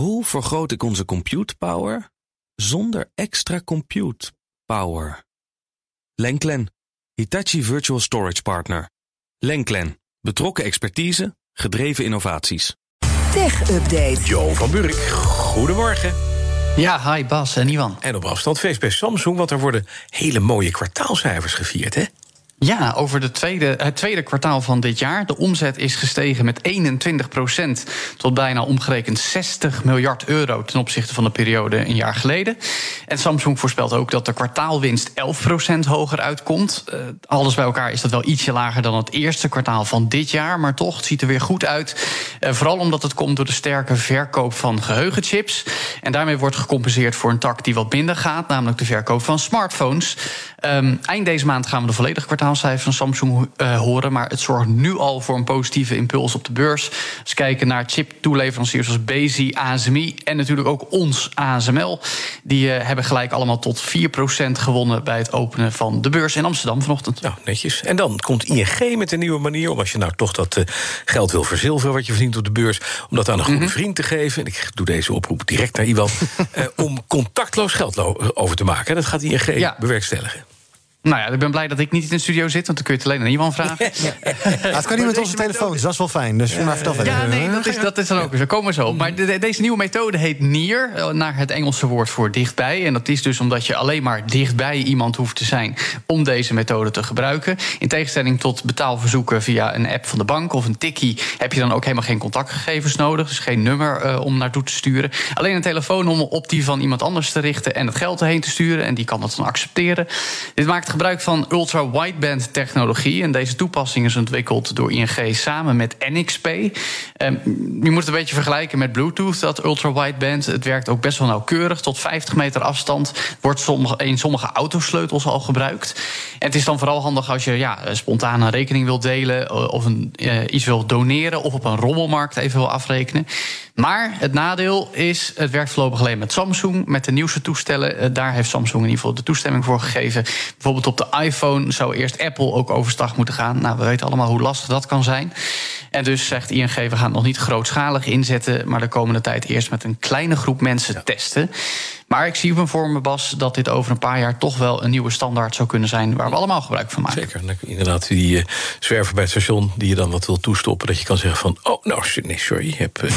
Hoe vergroot ik onze compute power zonder extra compute power? Lenklen, Hitachi Virtual Storage Partner. Lenklen, betrokken expertise, gedreven innovaties. Tech Update. Jo van Burik, goedemorgen. Ja, hi Bas en Iwan. En op afstand feest bij Samsung, want er worden hele mooie kwartaalcijfers gevierd, hè? Ja, over de tweede, het tweede kwartaal van dit jaar. De omzet is gestegen met 21% tot bijna omgerekend 60 miljard euro ten opzichte van de periode een jaar geleden. En Samsung voorspelt ook dat de kwartaalwinst 11% hoger uitkomt. Uh, alles bij elkaar is dat wel ietsje lager dan het eerste kwartaal van dit jaar, maar toch, het ziet er weer goed uit. Uh, vooral omdat het komt door de sterke verkoop van geheugenchips. En daarmee wordt gecompenseerd voor een tak die wat minder gaat, namelijk de verkoop van smartphones. Um, eind deze maand gaan we de volledige kwartaalcijfers van Samsung uh, horen. Maar het zorgt nu al voor een positieve impuls op de beurs. Als kijken naar chip-toeleveranciers zoals Bezi, ASMI en natuurlijk ook ons ASML. Die uh, hebben gelijk allemaal tot 4% gewonnen bij het openen van de beurs in Amsterdam vanochtend. Nou, netjes. En dan komt ING met een nieuwe manier om als je nou toch dat uh, geld wil verzilveren wat je verdient op de beurs, om dat aan een goede mm -hmm. vriend te geven. En ik doe deze oproep direct naar Iwan. om contactloos geld over te maken. Dat gaat ING ja. bewerkstelligen. Nou ja, ik ben blij dat ik niet in de studio zit, want dan kun je het alleen aan iemand vragen. Ja. Ja, het kan niet met onze telefoon, dus dat is wel fijn. Dus ja, maar vertel verder. Ja, nee, dat is, dat is dan ook zo. Komen we zo. Maar de, deze nieuwe methode heet NIR, naar het Engelse woord voor dichtbij. En dat is dus omdat je alleen maar dichtbij iemand hoeft te zijn om deze methode te gebruiken. In tegenstelling tot betaalverzoeken via een app van de bank of een tikkie, heb je dan ook helemaal geen contactgegevens nodig. Dus geen nummer uh, om naartoe te sturen. Alleen een telefoonnummer op die van iemand anders te richten en het geld erheen te sturen. En die kan dat dan accepteren. Dit maakt gebruik van ultra-wideband technologie. En deze toepassing is ontwikkeld door ING samen met NXP. Je moet het een beetje vergelijken met Bluetooth, dat ultra-wideband. Het werkt ook best wel nauwkeurig. Tot 50 meter afstand wordt sommige, in sommige autosleutels al gebruikt. Het is dan vooral handig als je ja, spontaan een rekening wilt delen... of een, uh, iets wil doneren of op een rommelmarkt even wil afrekenen. Maar het nadeel is, het werkt voorlopig alleen met Samsung. Met de nieuwste toestellen, daar heeft Samsung in ieder geval de toestemming voor gegeven. Bijvoorbeeld op de iPhone zou eerst Apple ook overstag moeten gaan. Nou, we weten allemaal hoe lastig dat kan zijn. En dus zegt ING, we gaan het nog niet grootschalig inzetten... maar de komende tijd eerst met een kleine groep mensen ja. testen. Maar ik zie me voor me, Bas, dat dit over een paar jaar... toch wel een nieuwe standaard zou kunnen zijn... waar we allemaal gebruik van maken. Zeker, inderdaad, die uh, zwerver bij het station... die je dan wat wil toestoppen, dat je kan zeggen van... oh, nou, nee, sorry, je hebt... Uh,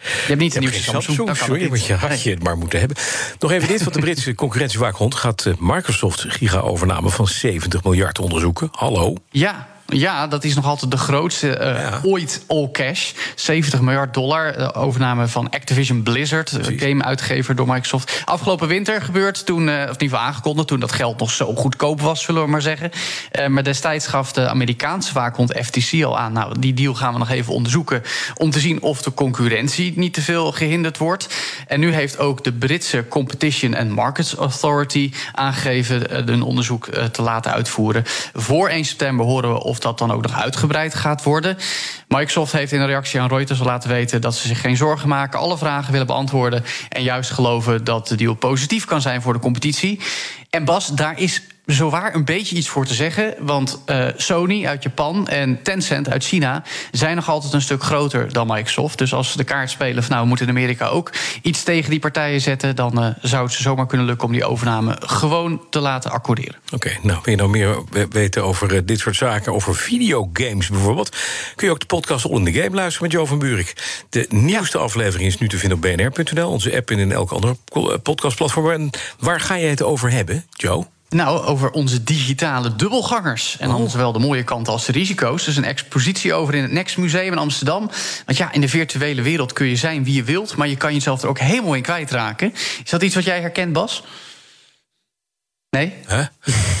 je hebt niet een nieuwe Samsung, Samsung sorry, want je had je het maar moeten hebben. Nog even dit, van de Britse concurrentiewaakhond... gaat Microsoft giga-overname van 70 miljard onderzoeken. Hallo? Ja, ja, dat is nog altijd de grootste uh, ja. ooit all cash. 70 miljard dollar. Uh, overname van Activision Blizzard, game-uitgever door Microsoft. Afgelopen winter gebeurd, toen, uh, of ieder geval aangekondigd, toen dat geld nog zo goedkoop was, zullen we maar zeggen. maar destijds gaf de Amerikaanse waakhond FTC al aan. Nou, die deal gaan we nog even onderzoeken. Om te zien of de concurrentie niet te veel gehinderd wordt. En nu heeft ook de Britse Competition and Markets Authority aangegeven een onderzoek te laten uitvoeren. Voor 1 september horen we of of dat dan ook nog uitgebreid gaat worden. Microsoft heeft in een reactie aan Reuters laten weten dat ze zich geen zorgen maken, alle vragen willen beantwoorden en juist geloven dat de deal positief kan zijn voor de competitie. En Bas, daar is zowaar een beetje iets voor te zeggen. Want uh, Sony uit Japan en Tencent uit China zijn nog altijd een stuk groter dan Microsoft. Dus als ze de kaart spelen van nou, we moeten in Amerika ook iets tegen die partijen zetten, dan uh, zou het ze zomaar kunnen lukken om die overname gewoon te laten accorderen. Oké, okay, nou, wil je nou meer weten over uh, dit soort zaken, over videogames bijvoorbeeld? Kun je ook de podcast All in the Game luisteren met Jo van Buurik. De nieuwste ja. aflevering is nu te vinden op bnr.nl, onze app en in elk ander podcastplatform. En waar ga je het over hebben, Joe? Nou, over onze digitale dubbelgangers. En dan oh. zowel de mooie kant als de risico's. Dus een expositie over in het Next Museum in Amsterdam. Want ja, in de virtuele wereld kun je zijn wie je wilt... maar je kan jezelf er ook helemaal in kwijtraken. Is dat iets wat jij herkent, Bas? Nee? Huh?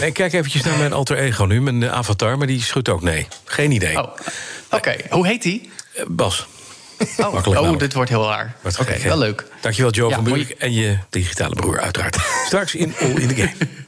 Nee, kijk eventjes naar mijn alter ego nu, mijn avatar... maar die schudt ook nee. Geen idee. Oh. Oké, okay. hoe heet die? Uh, Bas. Oh, oh dit wordt heel raar. Oké, okay, wel leuk. Dankjewel, Joe ja, van Buurik. En je digitale broer, uiteraard. Straks in All in the Game.